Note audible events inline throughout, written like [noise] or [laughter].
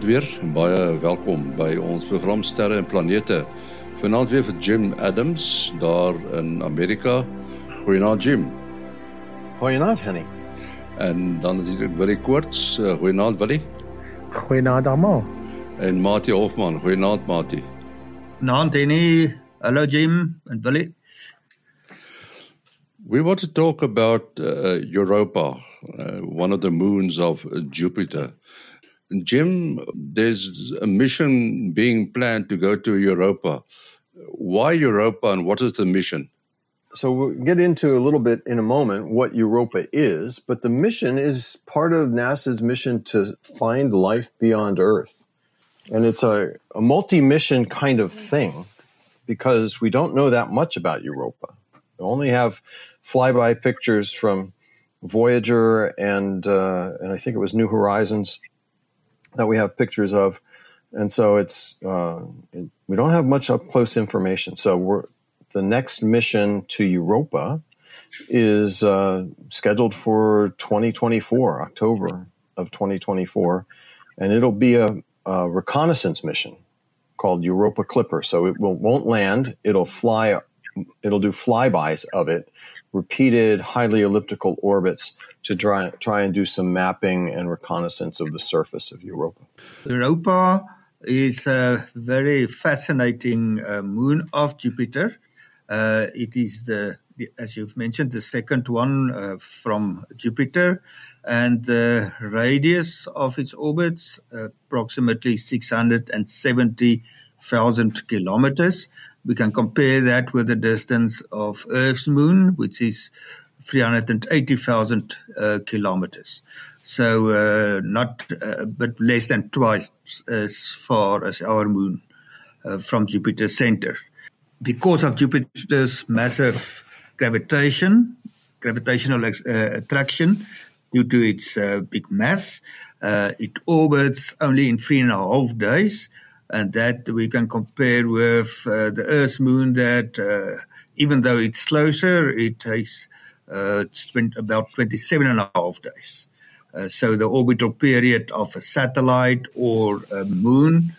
Goeienaand weer. Baie welkom by ons program Sterre en Planete. Vanaand weer vir Jim Adams daar in Amerika. Goeienaand Jim. Goeienaand Henny. En dan is dit Willie Koorts. Eh, goeienaand Willie. Goeienaand almal. En Mati Hofman. Goeienaand Mati. Naand Henny. Hallo Jim en Willie. We want to talk about uh, Europa, uh, one of the moons of Jupiter. Jim, there's a mission being planned to go to Europa. Why Europa and what is the mission? So we'll get into a little bit in a moment what Europa is, but the mission is part of NASA's mission to find life beyond Earth. And it's a, a multi mission kind of thing because we don't know that much about Europa. We only have flyby pictures from Voyager and, uh, and I think it was New Horizons that we have pictures of, and so it's uh, it, we don't have much up close information. So we're the next mission to Europa is uh, scheduled for 2024, October of 2024, and it'll be a, a, reconnaissance mission called Europa Clipper. So it will, won't land; it'll fly. It'll do flybys of it, repeated highly elliptical orbits to try, try and do some mapping and reconnaissance of the surface of Europa. Europa is a very fascinating uh, moon of Jupiter. Uh, it is the, as you've mentioned, the second one uh, from Jupiter, and the radius of its orbits approximately 670,000 kilometers. We can compare that with the distance of Earth's moon, which is 380,000 uh, kilometers. So uh, not, uh, but less than twice as far as our moon uh, from Jupiter's center. Because of Jupiter's massive gravitation, gravitational uh, attraction, due to its uh, big mass, it orbits only in three and a half days and that we can compare with uh, the Earth's moon. That uh, even though it's closer, it takes uh, about 27 and a half days. Uh, so the orbital period of a satellite or a moon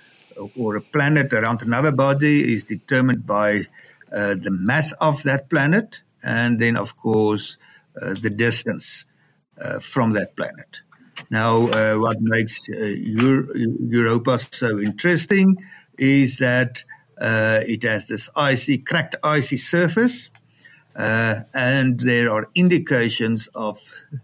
or a planet around another body is determined by uh, the mass of that planet and then, of course, uh, the distance from that planet. Now, uh, what makes uh, Euro- Europa so interesting is that uh, it has this icy, cracked icy surface, uh, and there are indications of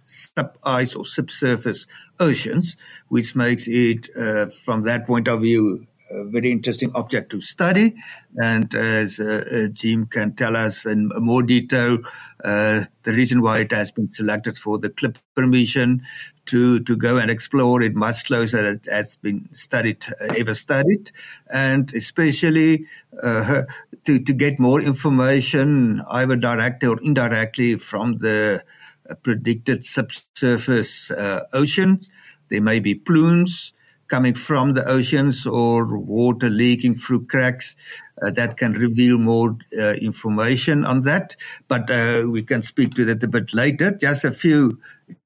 sub ice or subsurface oceans, which makes it, uh, from that point of view, a very interesting object to study. And as uh, uh, Jim can tell us in more detail, uh, the reason why it has been selected for the Clipper mission to, to go and explore it much closer than it has been studied, uh, ever studied, and especially uh, to, to get more information, either directly or indirectly, from the uh, predicted subsurface oceans. There may be plumes coming from the oceans or water leaking through cracks. Uh, that can reveal more uh, information on that, but uh, we can speak to that a bit later. Just a few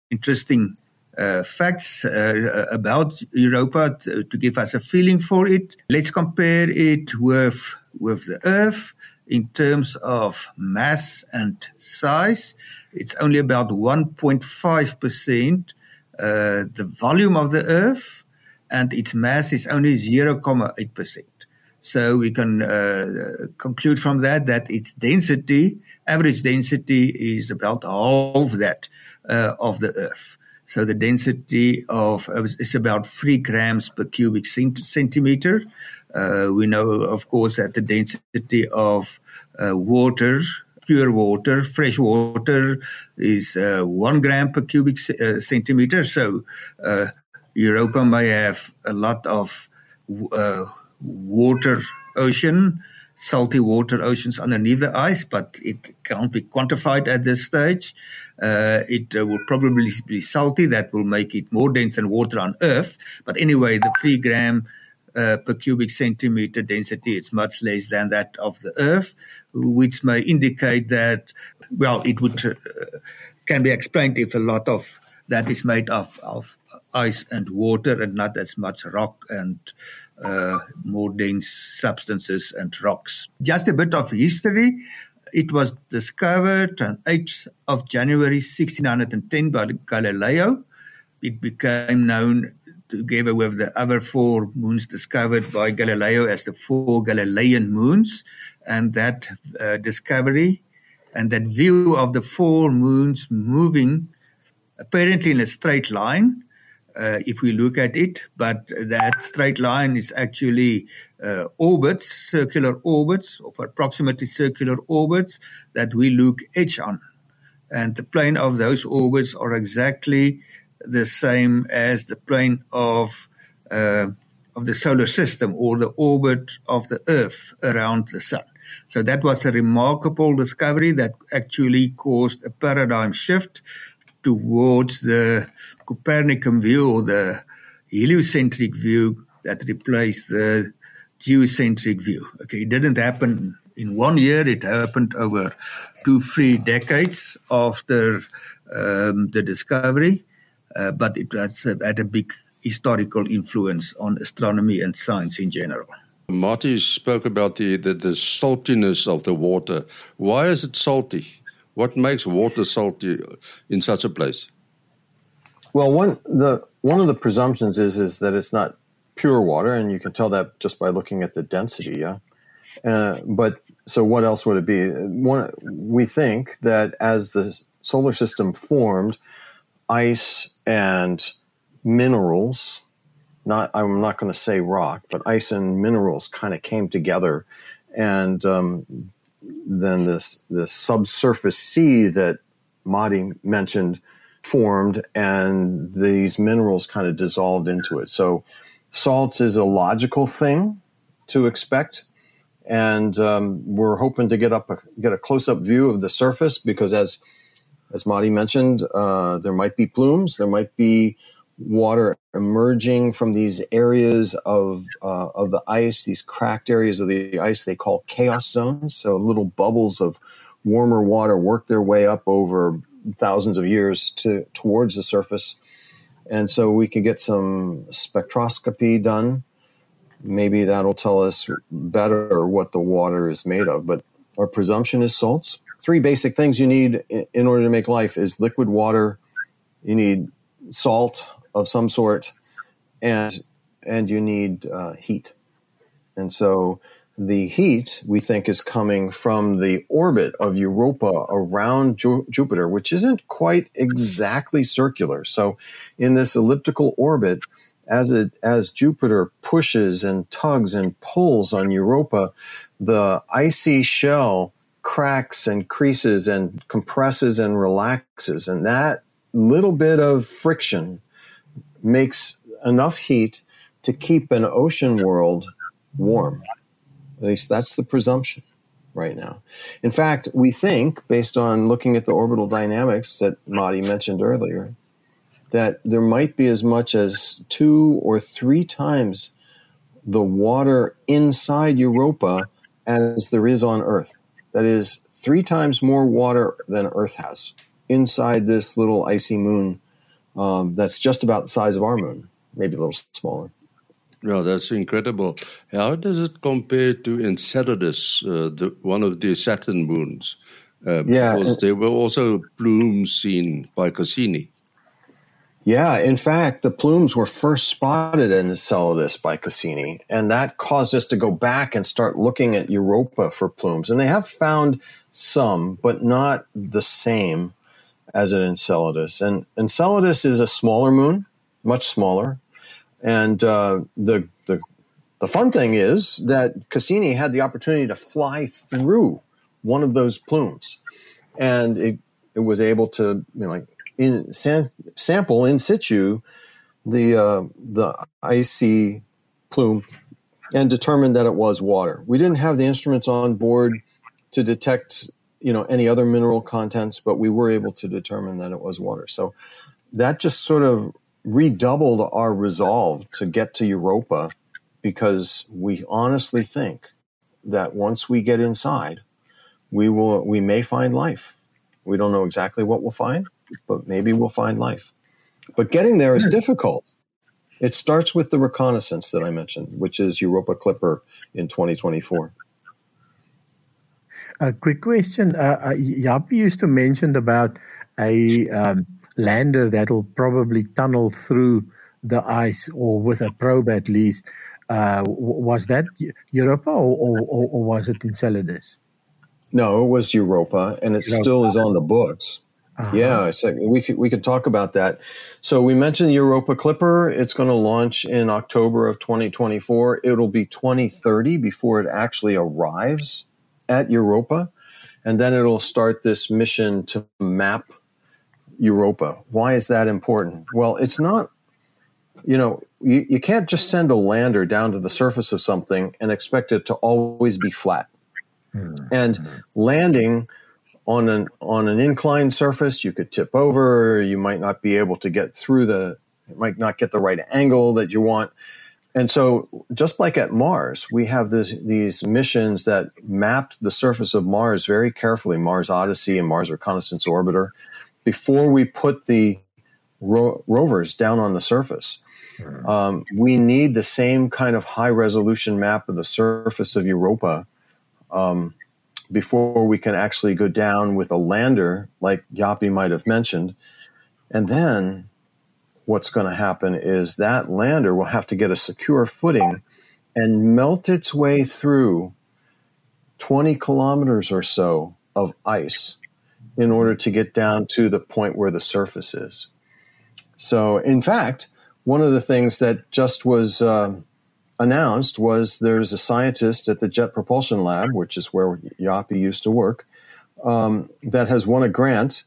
interesting uh, facts uh, about Europa to, to, give us a feeling for it. Let's compare it with with the Earth in terms of mass and size. It's only about 1.5 percent uh, the volume of the Earth and its mass is only 0.8%. So we can uh, conclude from that that its density, average density, is about half that uh, of the Earth. So the density of uh, is about three grams per cubic cent- centimeter. Uh, we know, of course, that the density of uh, water pure water, fresh water, is uh, one gram per cubic uh, centimeter. So Europa may have a lot of uh, water ocean, salty water oceans underneath the ice, but it can't be quantified at this stage. Uh, it uh, will probably be salty. That will make it more dense than water on Earth. But anyway, the three gram uh, per cubic centimeter density is much less than that of the Earth, which may indicate that, well, it would uh, can be explained if a lot of that is made of, of ice and water and not as much rock and uh, more dense substances and rocks. Just a bit of history. It was discovered on 8th of January 1610 by Galileo. It became known together with the other four moons discovered by Galileo as the four Galilean moons. And that uh, discovery and that view of the four moons moving apparently in a straight line, uh, if we look at it, but that straight line is actually uh, orbits, circular orbits, of approximately circular orbits that we look edge on. And the plane of those orbits are exactly the same as the plane of uh, of the solar system or the orbit of the Earth around the Sun. So that was a remarkable discovery that actually caused a paradigm shift towards the Copernican view or the heliocentric view that replaced the geocentric view. Okay, it didn't happen in one year, it happened over two, three decades after um, the discovery, uh, but it has had a big historical influence on astronomy and science in general. Mati spoke about the, the, the, saltiness of the water. Why is it salty? What makes water salty in such a place? Well, one the one of the presumptions is is that it's not pure water, and you can tell that just by looking at the density. Yeah, uh, but so what else would it be? One, we think that as the solar system formed, ice and minerals not I'm not going to say rock, but ice and minerals kind of came together, and um, then this this subsurface sea that Mati mentioned formed, and these minerals kind of dissolved into it. So salts is a logical thing to expect. And um, we're hoping to get up a, get a close up view of the surface because, as as Mati mentioned, uh, there might be plumes, there might be water emerging from these areas of uh, of the ice, these cracked areas of the ice they call chaos zones. So little bubbles of warmer water work their way up over thousands of years to towards the surface, and so we can get some spectroscopy done. Maybe that'll tell us better what the water is made of. But our presumption is salts. Three basic things you need in order to make life is liquid water. You need salt of some sort, and and you need uh, heat. And so the heat we think is coming from the orbit of Europa around Ju- Jupiter, which isn't quite exactly circular. So in this elliptical orbit, as it as Jupiter pushes and tugs and pulls on Europa, the icy shell cracks and creases and compresses and relaxes, and that little bit of friction makes enough heat to keep an ocean world warm. At least that's the presumption right now. In fact, we think, based on looking at the orbital dynamics that Mati mentioned earlier, that there might be as much as two or three times the water inside Europa as there is on Earth. That is, three times more water than Earth has inside this little icy moon um, that's just about the size of our moon, maybe a little smaller. Yeah, that's incredible. How does it compare to Enceladus, uh, the, one of the Saturn moons? Uh, yeah, because there were also plumes seen by Cassini. Yeah, in fact, the plumes were first spotted in Enceladus by Cassini, and that caused us to go back and start looking at Europa for plumes. And they have found some, but not the same as an Enceladus. And Enceladus is a smaller moon, much smaller. And uh, the, the, the fun thing is that Cassini had the opportunity to fly through one of those plumes. And it, it was able to, you know, like in sam- sample in situ the uh, the icy plume and determine that it was water. We didn't have the instruments on board to detect you know any other mineral contents, but we were able to determine that it was water. So that just sort of redoubled our resolve to get to Europa because we honestly think that once we get inside, we will we may find life. We don't know exactly what we'll find, but maybe we'll find life. But getting there is hmm. difficult. It starts with the reconnaissance that I mentioned, which is Europa Clipper in 2024. A quick question. Uh, uh, Jaap used to mention about a um, lander that'll probably tunnel through the ice or with a probe at least. Uh, was that Europa or, or, or, was it Enceladus? No, it was Europa, and it Europa. still is on the books. Uh-huh. Yeah, we could we could talk about that. So we mentioned Europa Clipper. It's going to launch in October of 2024. It'll be 2030 before it actually arrives at Europa, and then it'll start this mission to map Europa. Why is that important? Well, it's not. You know, you, you can't just send a lander down to the surface of something and expect it to always be flat. Mm-hmm. And landing on an on an inclined surface, you could tip over. You might not be able to get through the. You might not get the right angle that you want. And so, just like at Mars, we have this, these missions that mapped the surface of Mars very carefully, Mars Odyssey and Mars Reconnaissance Orbiter, before we put the ro- rovers down on the surface. Hmm. Um, we need the same kind of high resolution map of the surface of Europa um, before we can actually go down with a lander, like Jaapie might have mentioned. And then what's going to happen is that lander will have to get a secure footing and melt its way through 20 kilometers or so of ice in order to get down to the point where the surface is. So, in fact, one of the things that just was uh, announced was there's a scientist at the Jet Propulsion Lab, which is where Jaapie used to work, um, that has won a grant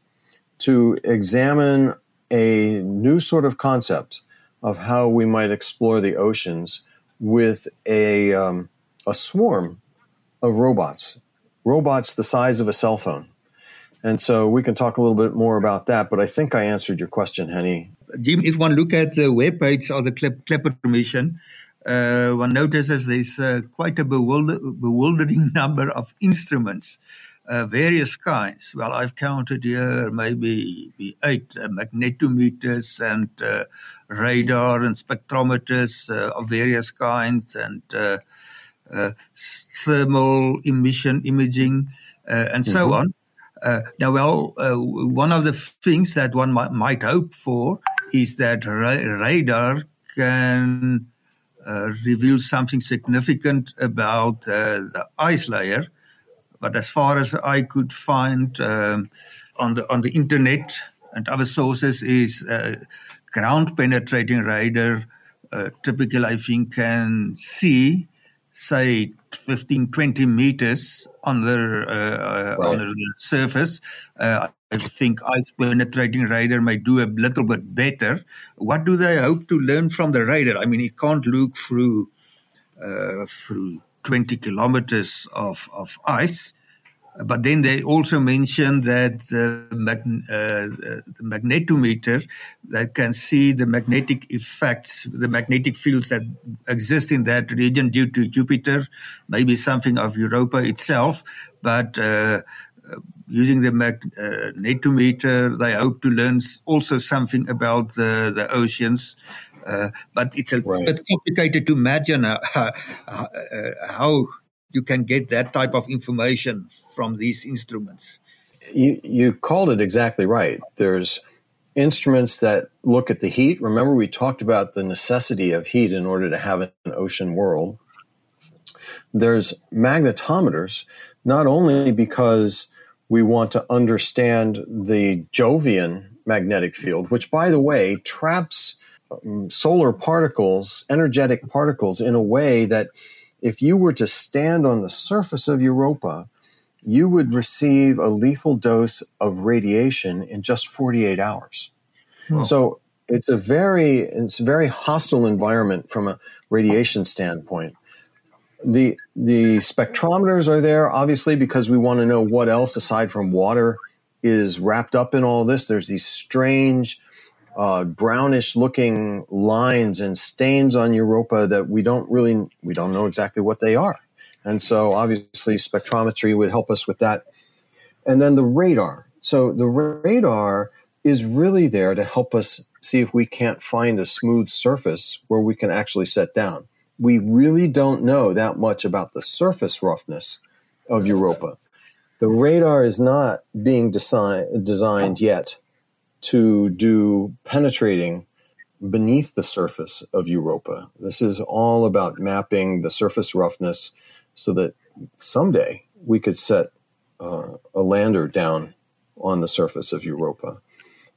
to examine a new sort of concept of how we might explore the oceans with a, um, a swarm of robots, robots the size of a cell phone. And so we can talk a little bit more about that, but I think I answered your question, Henny. Jim, if one look at the web page of the Clipper Mission, uh, one notices there's uh, quite a bewilder- bewildering [laughs] number of instruments, uh, various kinds. Well, I've counted here maybe eight uh, magnetometers and uh, radar and spectrometers uh, of various kinds and thermal emission imaging and mm-hmm. so on. now, well, one of the things that one might, might hope for is that ra- radar can uh, reveals something significant about uh, the ice layer. But as far as I could find um, on the on the internet and other sources, is uh, ground penetrating radar. Uh, typically, I think can see say 15 20 meters under uh, right. under the surface uh, I think ice penetrating radar might do a little bit better. What do they hope to learn from the radar? I mean, it can't look through uh, through 20 kilometers of, of ice. But then they also mentioned that the, mag- uh, the magnetometer that can see the magnetic effects, the magnetic fields that exist in that region due to Jupiter, maybe something of Europa itself. But uh, using the magnetometer, uh, they hope to learn also something about the, the oceans. Uh, but it's a right. bit complicated to imagine uh, [laughs] uh, uh, how you can get that type of information from these instruments. You, you called it exactly right. There's instruments that look at the heat. Remember, we talked about the necessity of heat in order to have an ocean world. There's magnetometers, not only because we want to understand the Jovian magnetic field, which, by the way, traps um, solar particles, energetic particles, in a way that if you were to stand on the surface of Europa, you would receive a lethal dose of radiation in just 48 hours. So it's a very it's a very hostile environment from a radiation standpoint the the spectrometers are there obviously because we want to know what else aside from water is wrapped up in all this. There's these strange uh, brownish looking lines and stains on Europa that we don't really we don't know exactly what they are. And so obviously spectrometry would help us with that. And then the radar. So the radar is really there to help us see if we can't find a smooth surface where we can actually set down. We really don't know that much about the surface roughness of Europa. The radar is not being design, designed yet to do penetrating beneath the surface of Europa. This is all about mapping the surface roughness so that someday we could set uh, a lander down on the surface of Europa.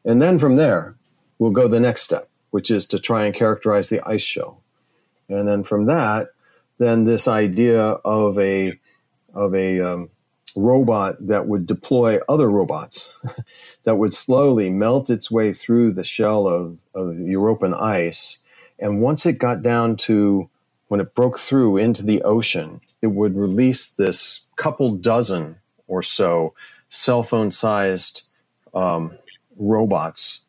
And then from there, we'll go the next step, which is to try and characterize the ice shell. And then from that, then this idea of a of a um, robot that would deploy other robots [laughs] that would slowly melt its way through the shell of, of European ice. And once it got down to when it broke through into the ocean, it would release this couple dozen or so cell phone sized um, robots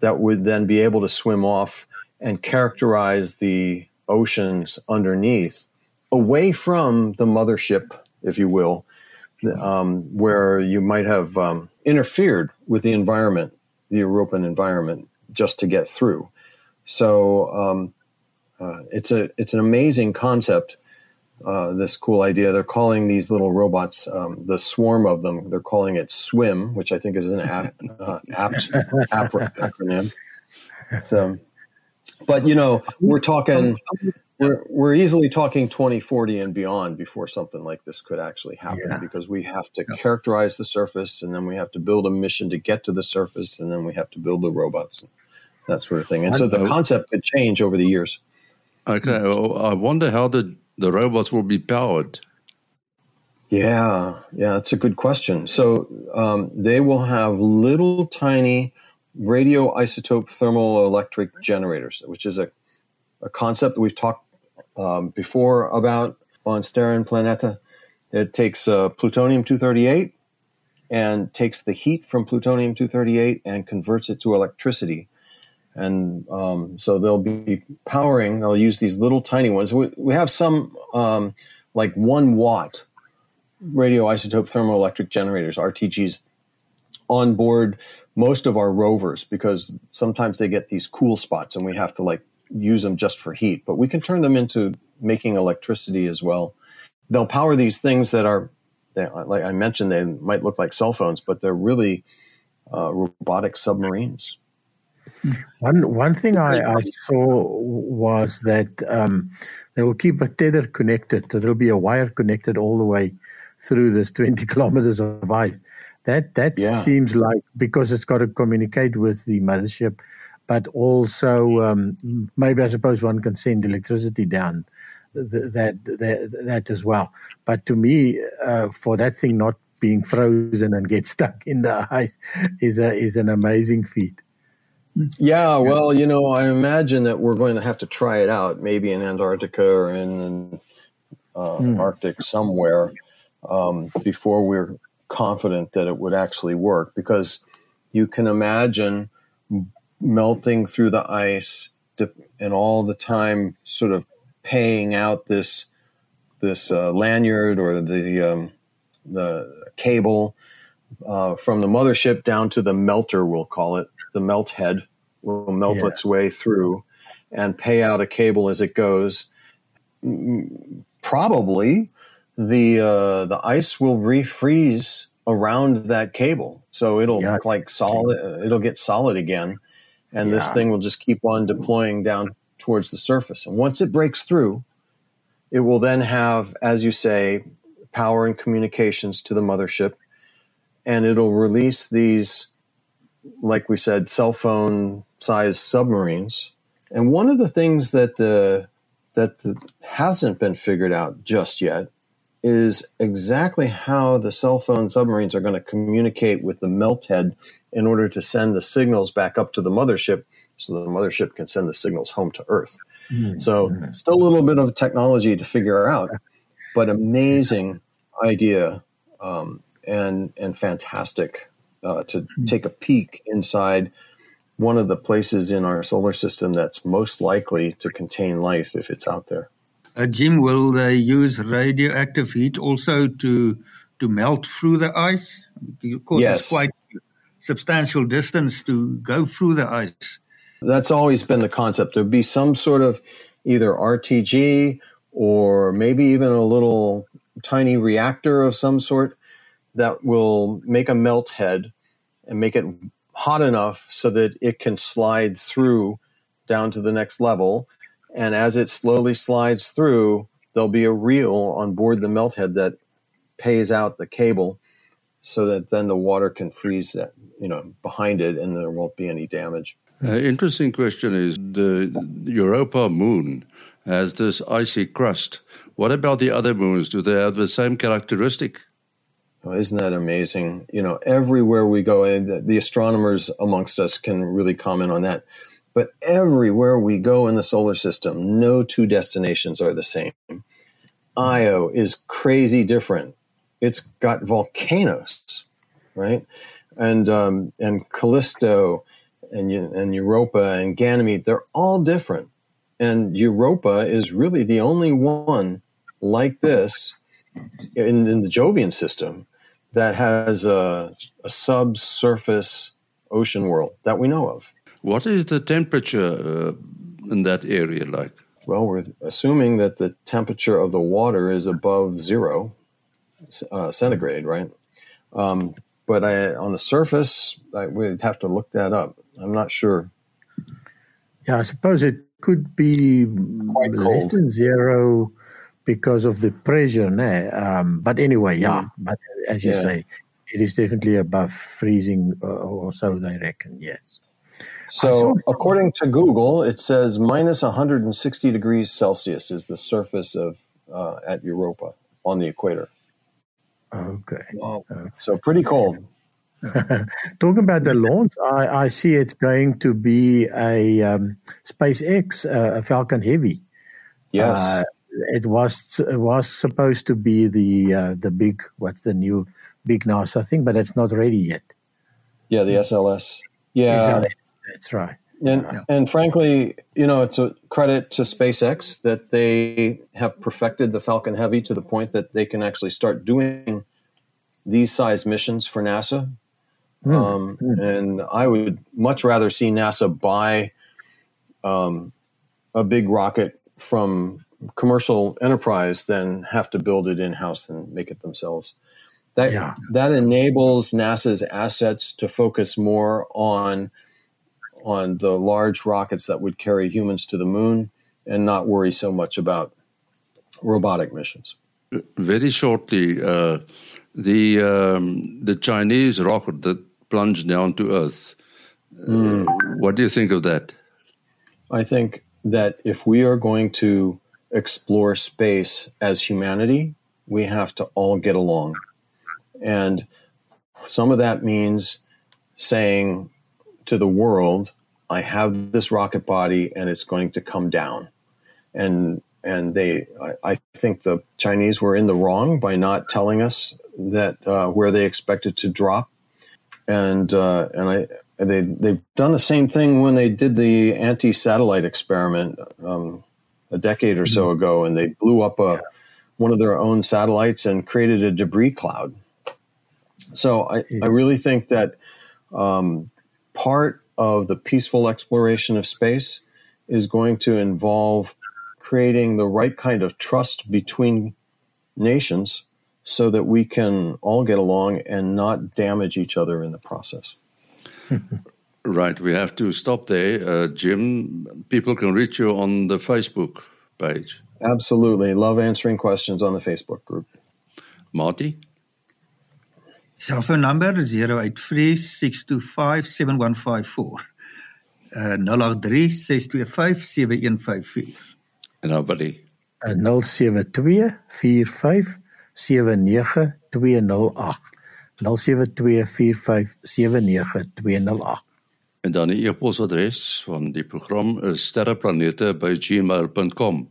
that would then be able to swim off and characterize the oceans underneath away from the mothership, if you will, um, where you might have um, interfered with the environment, the European environment, just to get through. So um, uh, it's a it's an amazing concept. Uh, this cool idea. They're calling these little robots um, the swarm of them. They're calling it SWIM, which I think is an apt, uh, acronym. So, but you know, we're talking [laughs] we're, we're easily talking 2040 and beyond before something like this could actually happen yeah. because we have to yeah. characterize the surface and then we have to build a mission to get to the surface and then we have to build the robots and that sort of thing. And so the concept could change over the years. Okay. Well, I wonder how the, the robots will be powered. Yeah. Yeah. That's a good question. So um, they will have little tiny radioisotope thermoelectric generators, which is a, a concept that we've talked um, before about on Sterre en Planete. It takes uh, plutonium 238 and takes the heat from plutonium 238 and converts it to electricity. And um, so they'll be powering, they'll use these little tiny ones. We, we have some um, like one watt radioisotope thermoelectric generators, RTGs, on board most of our rovers because sometimes they get these cool spots and we have to like use them just for heat, but we can turn them into making electricity as well. They'll power these things that are, like I mentioned, they might look like cell phones, but they're really uh, robotic submarines. One one thing I, I saw was that um, they will keep a tether connected. There'll be a wire connected all the way through this twenty [laughs] kilometers of ice. That that yeah. seems like because it's got to communicate with the mothership but also um, maybe I suppose one can send electricity down that that that as well. But to me, uh, for that thing not being frozen and get [laughs] stuck in the ice is a is an amazing feat. Yeah, well, you know, I imagine that we're going to have to try it out, maybe in Antarctica or in uh, mm. Arctic somewhere, um, before we're confident that it would actually work. Because you can imagine melting through the ice and all the time sort of paying out this this uh, lanyard or the um, the cable uh, from the mothership down to the melter, we'll call it the melt head, will melt yeah. its way through and pay out a cable as it goes. Probably the uh, the ice will refreeze around that cable, so it'll yeah. like solid. It'll get solid again and yeah. this thing will just keep on deploying down towards the surface. And once it breaks through, it will then have, as you say, power and communications to the mothership, and it'll release these, like we said, cell phone sized submarines. And one of the things that the that the, hasn't been figured out just yet is exactly how the cell phone submarines are going to communicate with the melt head in order to send the signals back up to the mothership so the mothership can send the signals home to Earth. Mm-hmm. So, still a little bit of technology to figure out, but amazing idea um, and, and fantastic uh, to mm-hmm. take a peek inside one of the places in our solar system that's most likely to contain life if it's out there. Uh, Jim, will they use radioactive heat also to to melt through the ice? Of course, yes. it's quite substantial distance to go through the ice. That's always been the concept. There'd be some sort of either RTG or maybe even a little tiny reactor of some sort that will make a melt head and make it hot enough so that it can slide through down to the next level. And as it slowly slides through, there'll be a reel on board the melt head that pays out the cable so that then the water can freeze that, you know, behind it and there won't be any damage. Uh, interesting question is the, Europa moon has this icy crust. What about the other moons? Do they have the same characteristic? Oh, isn't that amazing? You know, everywhere we go, and the, the astronomers amongst us can really comment on that. But everywhere we go in the solar system, no two destinations are the same. Io is crazy different. It's got volcanoes, right? And um, and Callisto and and Europa and Ganymede, they're all different. And Europa is really the only one like this in, in the Jovian system that has a, a subsurface ocean world that we know of. What is the temperature uh, in that area like? Well, we're assuming that the temperature of the water is above zero uh, centigrade, right? Um, but I, on the surface, I, we'd have to look that up. I'm not sure. Yeah, I suppose it could be less than zero because of the pressure, né? Um, but anyway, yeah. Mm. But as you yeah. say, it is definitely above freezing, uh, or so they reckon. Yes. So, according to Google, it says minus 160 degrees Celsius is the surface of uh, at Europa on the equator. Okay. Wow. okay. So pretty cold. [laughs] Talking about the launch, I, I, see it's going to be a um, SpaceX, uh, a Falcon Heavy. Yes. Uh, it was it was supposed to be the uh, the big what's the new big NASA thing, but it's not ready yet. Yeah, the SLS. Yeah, that's right. And yeah. and frankly, you know, it's a credit to SpaceX that they have perfected the Falcon Heavy to the point that they can actually start doing these size missions for NASA. Mm. Um, mm. And I would much rather see NASA buy um, a big rocket from commercial enterprise than have to build it in house and make it themselves. That yeah. that enables NASA's assets to focus more on on the large rockets that would carry humans to the moon and not worry so much about robotic missions. Very shortly, uh, the um, the Chinese rocket that plunged down to Earth. Mm. what do you think of that? I think that if we are going to explore space as humanity, we have to all get along. And some of that means saying to the world, I have this rocket body and it's going to come down. And and they I, I think the Chinese were in the wrong by not telling us that uh, where they expected to drop. And uh, and I they they've done the same thing when they did the anti-satellite experiment um, a decade or so mm-hmm. ago, and they blew up a one of their own satellites and created a debris cloud. So I, I really think that um, part of the peaceful exploration of space is going to involve creating the right kind of trust between nations so that we can all get along and not damage each other in the process. [laughs] Right, we have to stop there. Uh, Jim, people can reach you on the Facebook page. Absolutely. Love answering questions on the Facebook group. Mati? Cellphone number 0836257154. Uh 0836257154. En dan wat die? 0724579208. 0724579208. En dan die e-posadres van die program is sterreplanete@gmail.com.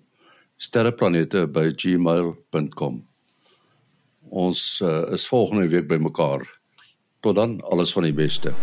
sterreplanete@gmail.com. Ons uh, is volgende week by mekaar. Tot dan, alles van die beste.